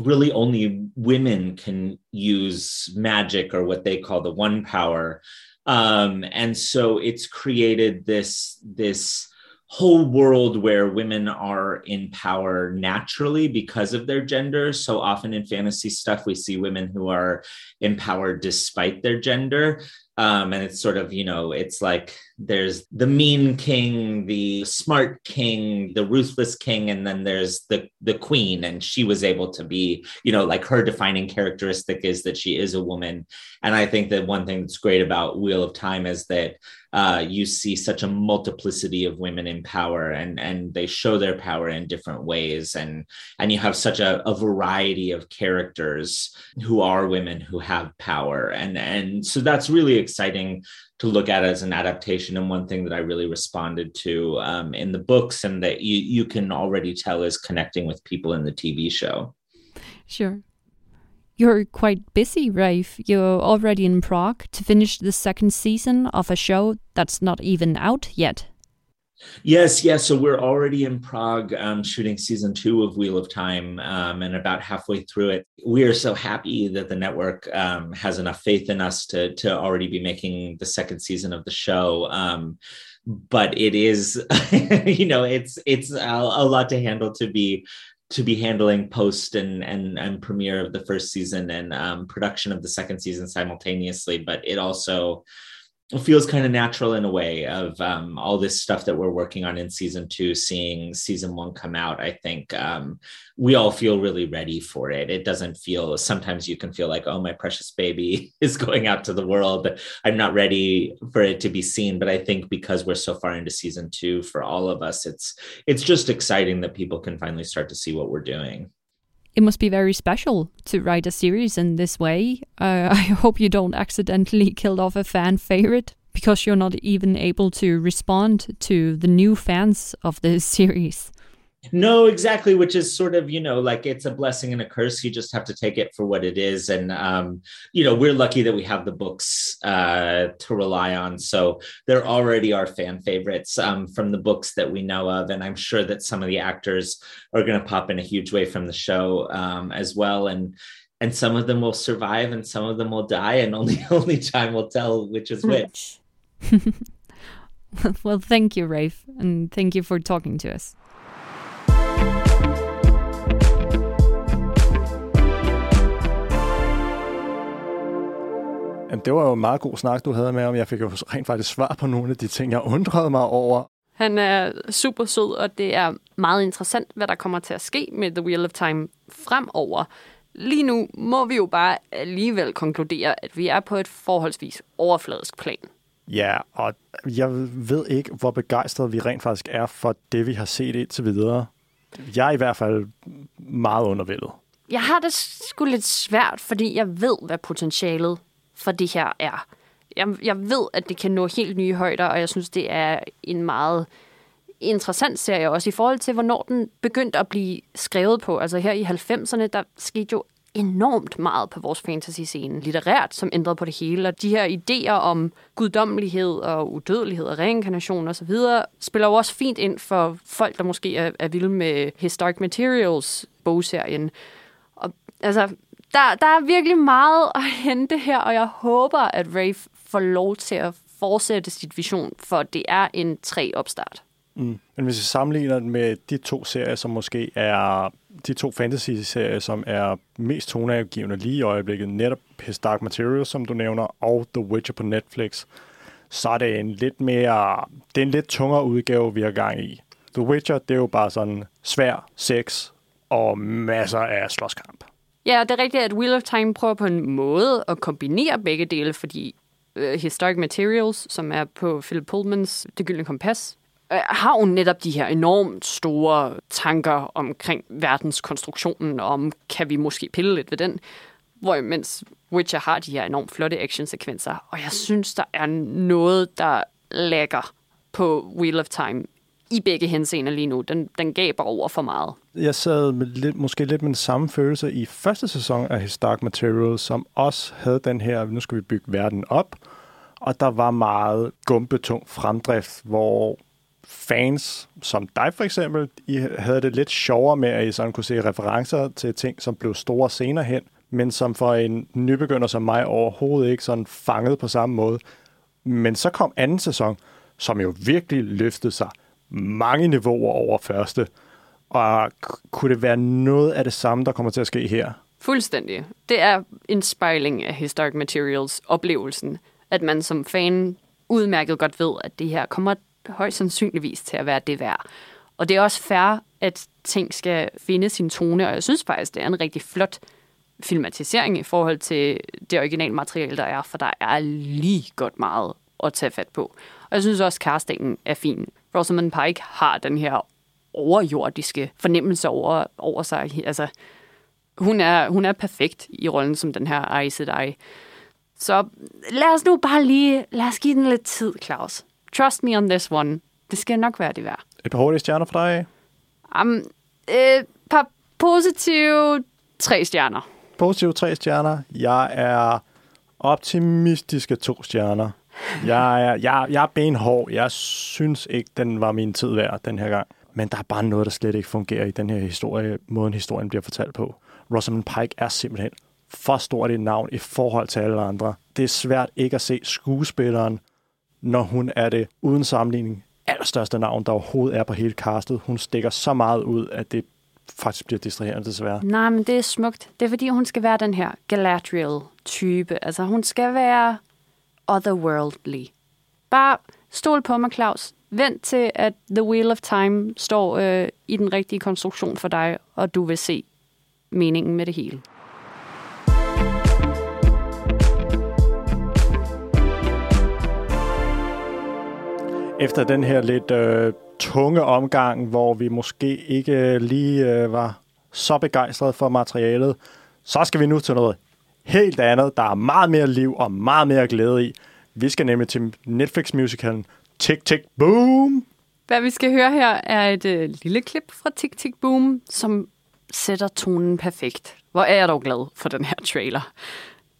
really, only women can use magic or what they call the one power, um, and so it's created this this whole world where women are in power naturally because of their gender. So often in fantasy stuff, we see women who are empowered despite their gender um, and it's sort of you know it's like there's the mean king the smart king the ruthless king and then there's the the queen. And she was able to be you know like her defining characteristic is that she is a woman. And i think that one thing that's great about wheel of time is that uh, you see such a multiplicity of women in power and and they show their power in different ways. And and you have such a, a variety of characters who are women who have power. And and so that's really exciting to look at as an adaptation and one thing that i really responded to um, in the books and that you you can already tell is connecting with people in the tv show sure you're quite busy, Rafe. You're already in Prague to finish the second season of a show that's not even out yet. Yes, yes. So we're already in Prague um, shooting season two of Wheel of Time um, and about halfway through it. We are so happy that the network um, has enough faith in us to, to already be making the second season of the show. Um, but it is, you know, it's it's a, a lot to handle to be to be handling post and and, and premiere of the first season and um, production of the second season simultaneously but it also it feels kind of natural in a way of um, all this stuff that we're working on in season two, seeing season one come out. I think um, we all feel really ready for it. It doesn't feel, sometimes you can feel like, oh, my precious baby is going out to the world. But I'm not ready for it to be seen. But I think because we're so far into season two for all of us, it's, it's just exciting that people can finally start to see what we're doing. It must be very special to write a series in this way. Uh, I hope you don't accidentally kill off a fan favorite because you're not even able to respond to the new fans of this series. No, exactly, which is sort of, you know, like it's a blessing and a curse. You just have to take it for what it is. And, um, you know, we're lucky that we have the books uh, to rely on. So they're already our fan favorites um, from the books that we know of. And I'm sure that some of the actors are going to pop in a huge way from the show um, as well. And, and some of them will survive and some of them will die. And only, only time will tell which is which. well, thank you, Rafe. And thank you for talking to us. Jamen, det var jo en meget god snak, du havde med om. Jeg fik jo rent faktisk svar på nogle af de ting, jeg undrede mig over. Han er super sød, og det er meget interessant, hvad der kommer til at ske med The Wheel of Time fremover. Lige nu må vi jo bare alligevel konkludere, at vi er på et forholdsvis overfladisk plan. Ja, og jeg ved ikke, hvor begejstret vi rent faktisk er for det, vi har set indtil videre. Jeg er i hvert fald meget undervældet. Jeg har det sgu lidt svært, fordi jeg ved, hvad potentialet for det her er. Jeg, jeg ved, at det kan nå helt nye højder, og jeg synes, det er en meget interessant serie også i forhold til, hvornår den begyndte at blive skrevet på. Altså her i 90'erne, der skete jo enormt meget på vores fantasy-scene litterært, som ændrede på det hele. Og de her idéer om guddommelighed og udødelighed og reinkarnation osv., spiller jo også fint ind for folk, der måske er, er vilde med Historic Materials bogserien. Og altså, der, der er virkelig meget at hente her, og jeg håber, at Rafe får lov til at fortsætte sit vision, for det er en tre opstart. Mm. Men hvis vi sammenligner den med de to serier, som måske er de to fantasy-serier, som er mest toneangivende lige i øjeblikket, netop His Dark Materials, som du nævner, og The Witcher på Netflix, så er det en lidt mere, det er en lidt tungere udgave, vi har gang i. The Witcher, det er jo bare sådan svær sex og masser af slåskamp. Ja, det er rigtigt, at Wheel of Time prøver på en måde at kombinere begge dele, fordi uh, Historic Materials, som er på Philip Pullmans Det Gyldne Kompas, uh, har jo netop de her enormt store tanker omkring verdenskonstruktionen, og om kan vi måske pille lidt ved den, hvor mens Witcher har de her enormt flotte actionsekvenser, og jeg synes, der er noget, der lægger på Wheel of Time i begge henseender lige nu. Den, den gaber over for meget. Jeg sad med lidt, måske lidt med den samme følelse i første sæson af His Dark Materials, som også havde den her, nu skal vi bygge verden op, og der var meget gumpetung fremdrift, hvor fans som dig for eksempel, I havde det lidt sjovere med, at I sådan kunne se referencer til ting, som blev store senere hen, men som for en nybegynder som mig overhovedet ikke sådan fanget på samme måde. Men så kom anden sæson, som jo virkelig løftede sig mange niveauer over første. Og kunne det være noget af det samme, der kommer til at ske her? Fuldstændig. Det er en spejling af Historic Materials oplevelsen, at man som fan udmærket godt ved, at det her kommer højst sandsynligvis til at være det værd. Og det er også fair, at ting skal finde sin tone, og jeg synes faktisk, det er en rigtig flot filmatisering i forhold til det originale materiale, der er, for der er lige godt meget at tage fat på. Og jeg synes også, at castingen er fin. Rosamund Pike har den her overjordiske fornemmelse over, over sig. Altså, hun er, hun er perfekt i rollen som den her Aes Sedai. Så lad os nu bare lige, lad os give den lidt tid, Claus. Trust me on this one. Det skal nok være det værd. Et par hurtige stjerner for dig? Um, et par positive tre stjerner. Positive tre stjerner. Jeg er optimistiske to stjerner. Jeg er, jeg, jeg er benhård. Jeg synes ikke, den var min tid værd den her gang. Men der er bare noget, der slet ikke fungerer i den her historie, måden historien bliver fortalt på. Rosamund Pike er simpelthen for stort et navn i forhold til alle andre. Det er svært ikke at se skuespilleren, når hun er det uden sammenligning allerstørste navn, der overhovedet er på hele castet. Hun stikker så meget ud, at det faktisk bliver distraherende desværre. Nej, men det er smukt. Det er fordi, hun skal være den her Galadriel-type. Altså, hun skal være otherworldly. bare stol på mig, Claus. Vent til, at The Wheel of Time står øh, i den rigtige konstruktion for dig, og du vil se meningen med det hele. Efter den her lidt øh, tunge omgang, hvor vi måske ikke øh, lige øh, var så begejstrede for materialet, så skal vi nu til noget helt andet. Der er meget mere liv og meget mere glæde i. Vi skal nemlig til Netflix-musicalen Tick Tick Boom. Hvad vi skal høre her er et øh, lille klip fra Tick Tick Boom, som sætter tonen perfekt. Hvor er jeg dog glad for den her trailer.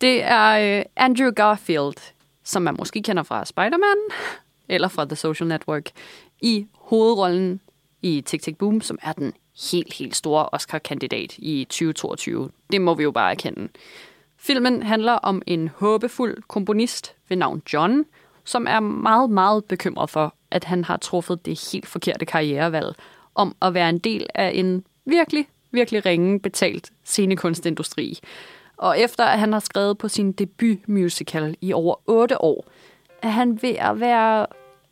Det er øh, Andrew Garfield, som man måske kender fra Spider-Man, eller fra The Social Network, i hovedrollen i Tick Tick Boom, som er den helt, helt store Oscar-kandidat i 2022. Det må vi jo bare erkende. Filmen handler om en håbefuld komponist ved navn John, som er meget, meget bekymret for, at han har truffet det helt forkerte karrierevalg om at være en del af en virkelig, virkelig ringe betalt scenekunstindustri. Og efter at han har skrevet på sin debutmusical i over 8 år, er han ved at være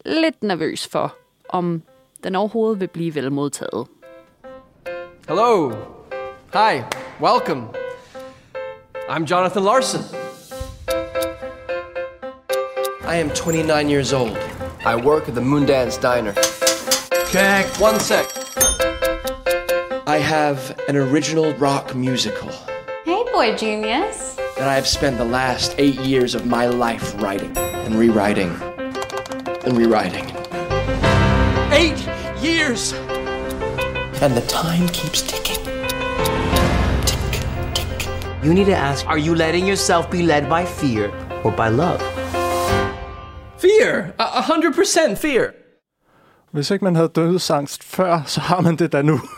lidt nervøs for, om den overhovedet vil blive velmodtaget. Hello. Hi. Welcome. I'm Jonathan Larson. I am 29 years old. I work at the Moondance Diner. Check. One sec. I have an original rock musical Hey, boy genius. that I have spent the last eight years of my life writing and rewriting and rewriting. Eight years! And the time keeps ticking. You need to ask Are you letting yourself be led by fear or by love? Fear! A a hundred percent fear! Hvis ikke man havde dødsangst før, så har man det da nu.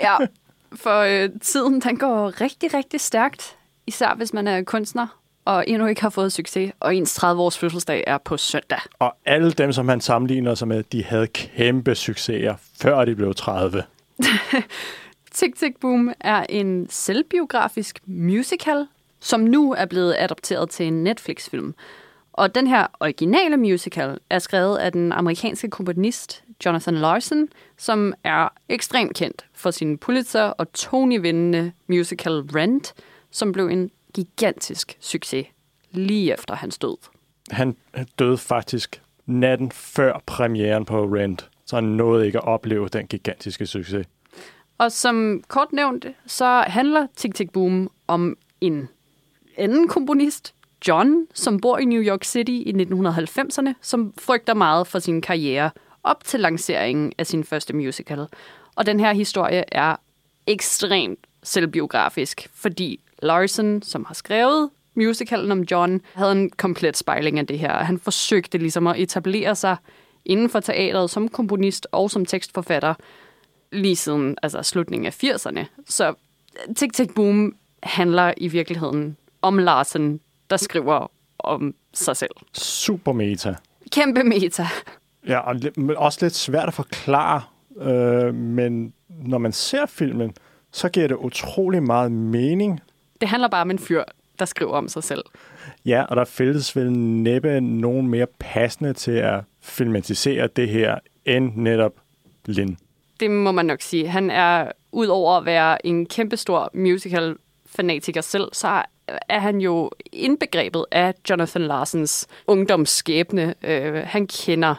Ja, for øh, tiden den går rigtig, rigtig stærkt. Især hvis man er kunstner og endnu ikke har fået succes, og ens 30-års fødselsdag er på søndag. Og alle dem, som han sammenligner sig med, de havde kæmpe succeser, før de blev 30. Tick Tick Boom er en selvbiografisk musical, som nu er blevet adopteret til en Netflix-film. Og den her originale musical er skrevet af den amerikanske komponist Jonathan Larson, som er ekstremt kendt for sin Pulitzer- og Tony-vindende musical Rent, som blev en gigantisk succes lige efter hans død. Han døde faktisk natten før premieren på Rent, så han nåede ikke at opleve den gigantiske succes. Og som kort nævnt, så handler Tick Tick Boom om en anden komponist, John, som bor i New York City i 1990'erne, som frygter meget for sin karriere op til lanceringen af sin første musical. Og den her historie er ekstremt selvbiografisk, fordi Larson, som har skrevet musicalen om John, havde en komplet spejling af det her. Han forsøgte ligesom at etablere sig inden for teateret som komponist og som tekstforfatter lige siden altså slutningen af 80'erne. Så Tick Tick Boom handler i virkeligheden om Larsen, der skriver om sig selv. Super meta. Kæmpe meta. Ja, og også lidt svært at forklare, øh, men når man ser filmen, så giver det utrolig meget mening. Det handler bare om en fyr, der skriver om sig selv. Ja, og der findes vel næppe nogen mere passende til at filmatisere det her, end netop Lin. Det må man nok sige. Han er, udover at være en kæmpestor musical-fanatiker selv, så er han jo indbegrebet af Jonathan Larsens ungdomsskæbne. Øh, han kender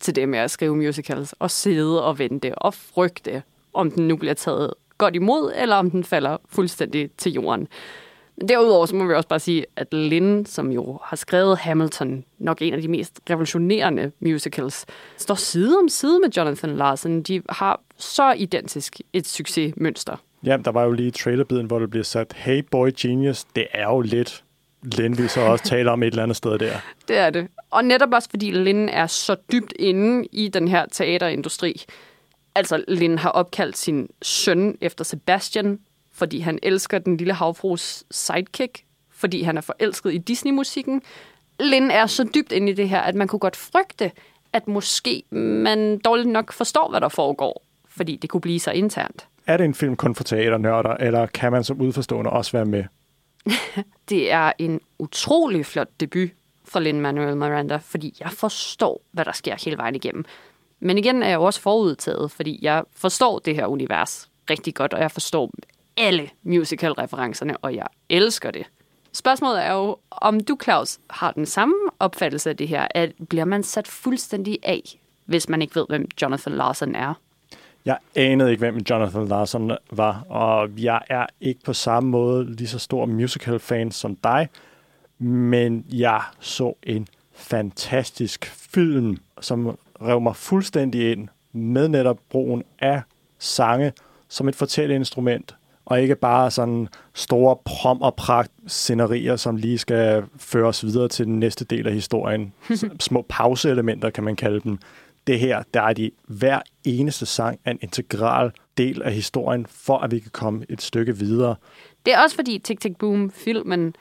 til det med at skrive musicals og sidde og vente og frygte, om den nu bliver taget godt imod, eller om den falder fuldstændig til jorden. Men derudover så må vi også bare sige, at Lynn, som jo har skrevet Hamilton, nok en af de mest revolutionerende musicals, står side om side med Jonathan Larson. De har så identisk et succesmønster. Ja, der var jo lige trailerbiden, hvor det bliver sat, hey boy genius, det er jo lidt Lin, vi så også taler om et eller andet sted der. Det er det. Og netop også fordi Lynn er så dybt inde i den her teaterindustri. Altså, Lynn har opkaldt sin søn efter Sebastian, fordi han elsker den lille havfrus sidekick, fordi han er forelsket i Disney-musikken. Lynn er så dybt inde i det her, at man kunne godt frygte, at måske man dårligt nok forstår, hvad der foregår, fordi det kunne blive så internt. Er det en film kun for teaternørder, eller kan man som udforstående også være med? Det er en utrolig flot debut fra Lin-Manuel Miranda, fordi jeg forstår, hvad der sker hele vejen igennem. Men igen er jeg jo også forudtaget, fordi jeg forstår det her univers rigtig godt, og jeg forstår alle musical-referencerne, og jeg elsker det. Spørgsmålet er jo, om du, Claus, har den samme opfattelse af det her, at bliver man sat fuldstændig af, hvis man ikke ved, hvem Jonathan Larson er? Jeg anede ikke, hvem Jonathan Larson var, og jeg er ikke på samme måde lige så stor musical-fan som dig, men jeg så en fantastisk film, som rev mig fuldstændig ind med netop brugen af sange som et fortælleinstrument, og ikke bare sådan store prom og pragt scenerier, som lige skal føres videre til den næste del af historien. Små pauseelementer, kan man kalde dem. Det her, der er de hver eneste sang en integral del af historien, for at vi kan komme et stykke videre. Det er også fordi Tick Tick Boom-filmen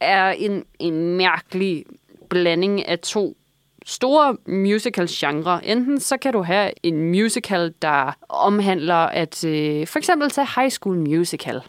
er en, en mærkelig blanding af to store musical-genre. Enten så kan du have en musical, der omhandler at øh, for eksempel til High School Musical.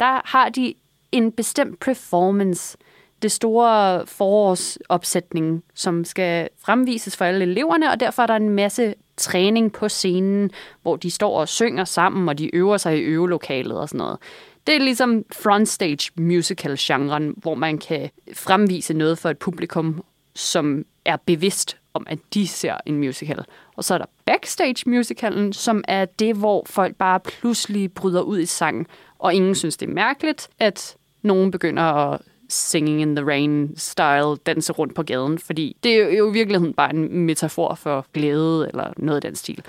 Der har de en bestemt performance, det store forårsopsætning, som skal fremvises for alle eleverne, og derfor er der en masse træning på scenen, hvor de står og synger sammen, og de øver sig i øvelokalet og sådan noget. Det er ligesom frontstage musical-genren, hvor man kan fremvise noget for et publikum, som er bevidst om, at de ser en musical. Og så er der backstage musicalen, som er det, hvor folk bare pludselig bryder ud i sang, og ingen synes, det er mærkeligt, at nogen begynder at Singing in the Rain-style danse rundt på gaden, fordi det er jo i virkeligheden bare en metafor for glæde eller noget af den stil.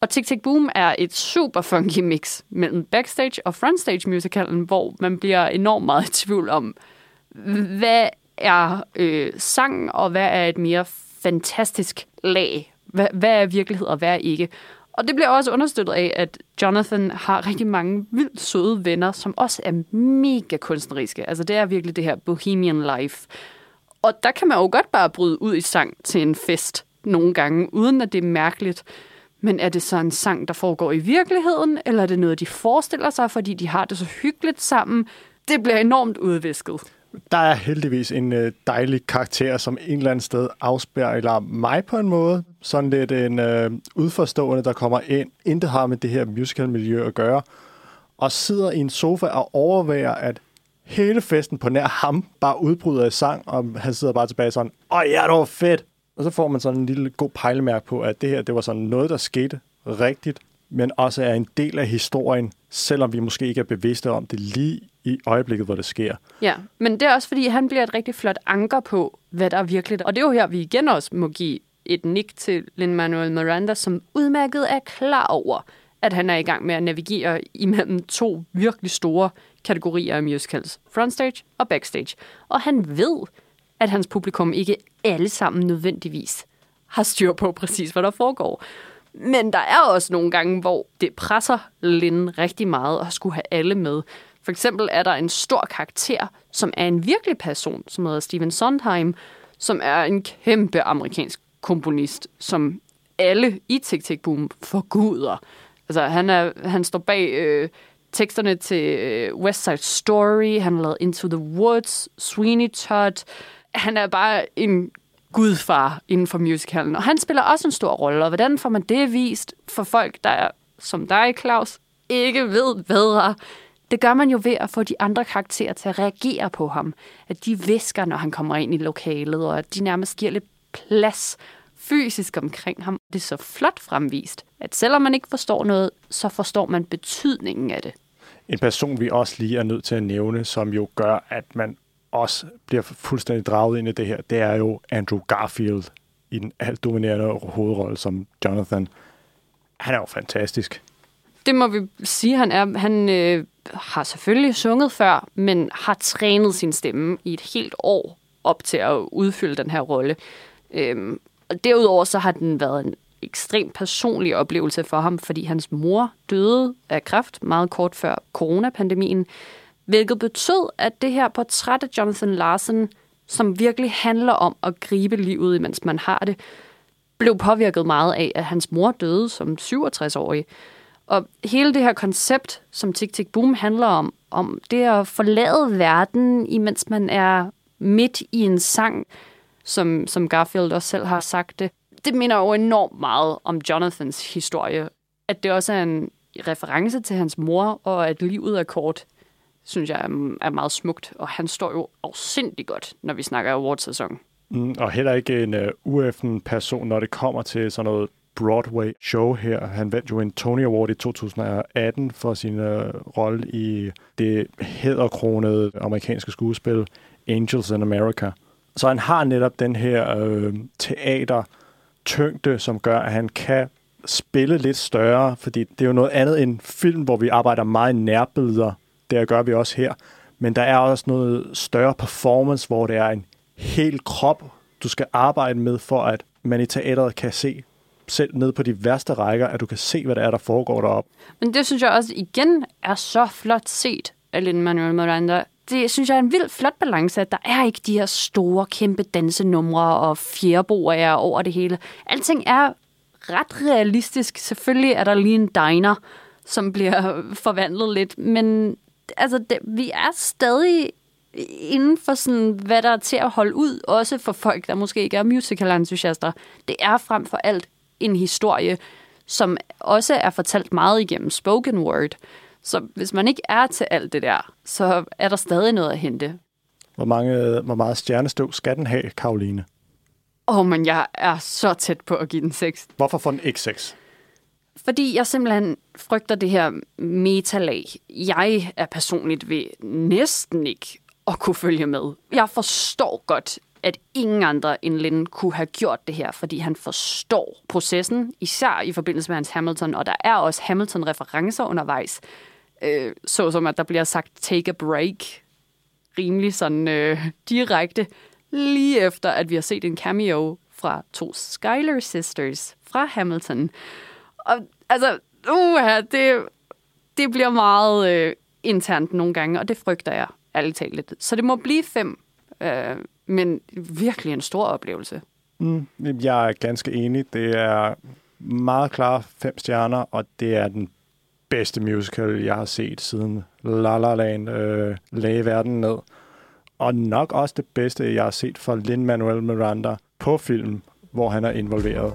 Og Tick Tick Boom er et super funky mix mellem backstage og frontstage musicalen, hvor man bliver enormt meget i tvivl om, hvad er øh, sang, og hvad er et mere fantastisk lag? Hvad, hvad er virkelighed, og hvad er ikke? Og det bliver også understøttet af, at Jonathan har rigtig mange vildt søde venner, som også er mega kunstneriske. Altså det er virkelig det her bohemian life. Og der kan man jo godt bare bryde ud i sang til en fest nogle gange, uden at det er mærkeligt. Men er det så en sang, der foregår i virkeligheden, eller er det noget, de forestiller sig, fordi de har det så hyggeligt sammen? Det bliver enormt udvisket. Der er heldigvis en øh, dejlig karakter, som en eller anden sted afspejler mig på en måde. Sådan lidt en øh, udforstående, der kommer ind, intet har med det her musical-miljø at gøre, og sidder i en sofa og overvejer, at hele festen på nær ham bare udbryder i sang, og han sidder bare tilbage sådan, åh ja, det var fedt. Og så får man sådan en lille god pejlemærke på, at det her, det var sådan noget, der skete rigtigt, men også er en del af historien, selvom vi måske ikke er bevidste om det lige i øjeblikket, hvor det sker. Ja, men det er også, fordi han bliver et rigtig flot anker på, hvad der er virkeligt. Og det er jo her, vi igen også må give et nik til Lin-Manuel Miranda, som udmærket er klar over, at han er i gang med at navigere imellem to virkelig store kategorier af musicals. Frontstage og backstage. Og han ved, at hans publikum ikke alle sammen nødvendigvis har styr på præcis, hvad der foregår. Men der er også nogle gange, hvor det presser Lin rigtig meget at skulle have alle med. For eksempel er der en stor karakter, som er en virkelig person, som hedder Steven Sondheim, som er en kæmpe amerikansk komponist, som alle i Tick Tick Boom forguder. Altså, han, er, han står bag øh, teksterne til øh, West Side Story, han har lavet Into the Woods, Sweeney Todd. Han er bare en gudfar inden for musicalen, og han spiller også en stor rolle, og hvordan får man det vist for folk, der er, som dig, Claus, ikke ved bedre? Det gør man jo ved at få de andre karakterer til at reagere på ham. At de visker, når han kommer ind i lokalet, og at de nærmest giver lidt plads fysisk omkring ham. Det er så flot fremvist, at selvom man ikke forstår noget, så forstår man betydningen af det. En person, vi også lige er nødt til at nævne, som jo gør, at man også bliver fuldstændig draget ind i det her, det er jo Andrew Garfield i den alt dominerende hovedrolle som Jonathan. Han er jo fantastisk. Det må vi sige, han er. Han øh, har selvfølgelig sunget før, men har trænet sin stemme i et helt år op til at udfylde den her rolle. Øhm, og derudover så har den været en ekstrem personlig oplevelse for ham, fordi hans mor døde af kræft meget kort før coronapandemien, hvilket betød, at det her portræt af Jonathan Larson, som virkelig handler om at gribe livet, mens man har det, blev påvirket meget af, at hans mor døde som 67-årig. Og hele det her koncept, som Tick Tick Boom handler om, om det at forlade verden, imens man er midt i en sang, som, som Garfield også selv har sagt det. Det minder jo enormt meget om Jonathans historie. At det også er en reference til hans mor, og at livet er kort, synes jeg er, er meget smukt. Og han står jo afsindig godt, når vi snakker awardsæson. Mm, og heller ikke en øh, uh, ueffen person, når det kommer til sådan noget Broadway-show her. Han vandt jo en Tony Award i 2018 for sin uh, rolle i det hæderkronede amerikanske skuespil Angels in America. Så han har netop den her øh, teater-tyngde, som gør, at han kan spille lidt større, fordi det er jo noget andet end film, hvor vi arbejder meget nærbilleder. Det gør vi også her. Men der er også noget større performance, hvor det er en hel krop, du skal arbejde med, for at man i teateret kan se selv ned på de værste rækker, at du kan se, hvad der er, der foregår deroppe. Men det synes jeg også igen er så flot set af Lin-Manuel Miranda. Det synes jeg er en vild flot balance, at der er ikke de her store, kæmpe dansenumre og fjerboer over det hele. Alting er ret realistisk. Selvfølgelig er der lige en diner, som bliver forvandlet lidt, men altså, det, vi er stadig inden for sådan, hvad der er til at holde ud, også for folk, der måske ikke er musical-entusiaster. Det er frem for alt en historie, som også er fortalt meget igennem spoken word. Så hvis man ikke er til alt det der, så er der stadig noget at hente. Hvor, mange, hvor meget stjernestøv skal den have, Karoline? Åh, oh, men jeg er så tæt på at give den 6. Hvorfor får den ikke 6? Fordi jeg simpelthen frygter det her metalag. Jeg er personligt ved næsten ikke at kunne følge med. Jeg forstår godt, at ingen andre end Lynn kunne have gjort det her, fordi han forstår processen, især i forbindelse med hans Hamilton, og der er også Hamilton-referencer undervejs, øh, såsom at der bliver sagt take a break, rimelig sådan øh, direkte, lige efter at vi har set en cameo fra to Skyler Sisters fra Hamilton. Og altså, uh, det, det bliver meget øh, internt nogle gange, og det frygter jeg ærligt talt lidt. Så det må blive fem, øh, men virkelig en stor oplevelse. Mm, jeg er ganske enig. Det er meget klart fem stjerner, og det er den bedste musical, jeg har set siden La La Land øh, lagde verden ned. Og nok også det bedste, jeg har set fra Lin-Manuel Miranda på film, hvor han er involveret.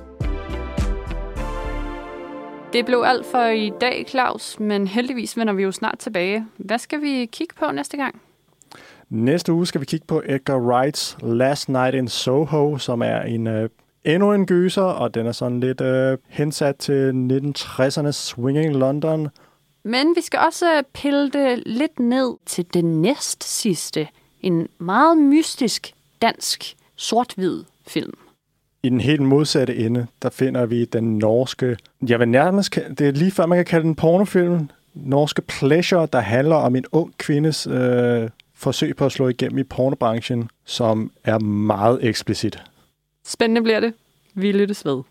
Det blev alt for i dag, Claus, men heldigvis vender vi jo snart tilbage. Hvad skal vi kigge på næste gang? Næste uge skal vi kigge på Edgar Wrights Last Night in Soho, som er en øh, endnu en gyser, og den er sådan lidt øh, hensat til 1960'ernes swinging London. Men vi skal også pille det lidt ned til det næst sidste. En meget mystisk dansk sort-hvid film. I den helt modsatte ende, der finder vi den norske, jeg vil nærmest, det er lige før man kan kalde den pornofilm, norske Pleasure, der handler om en ung kvindes øh, forsøg på at slå igennem i pornobranchen, som er meget eksplicit. Spændende bliver det. Vi lyttes ved.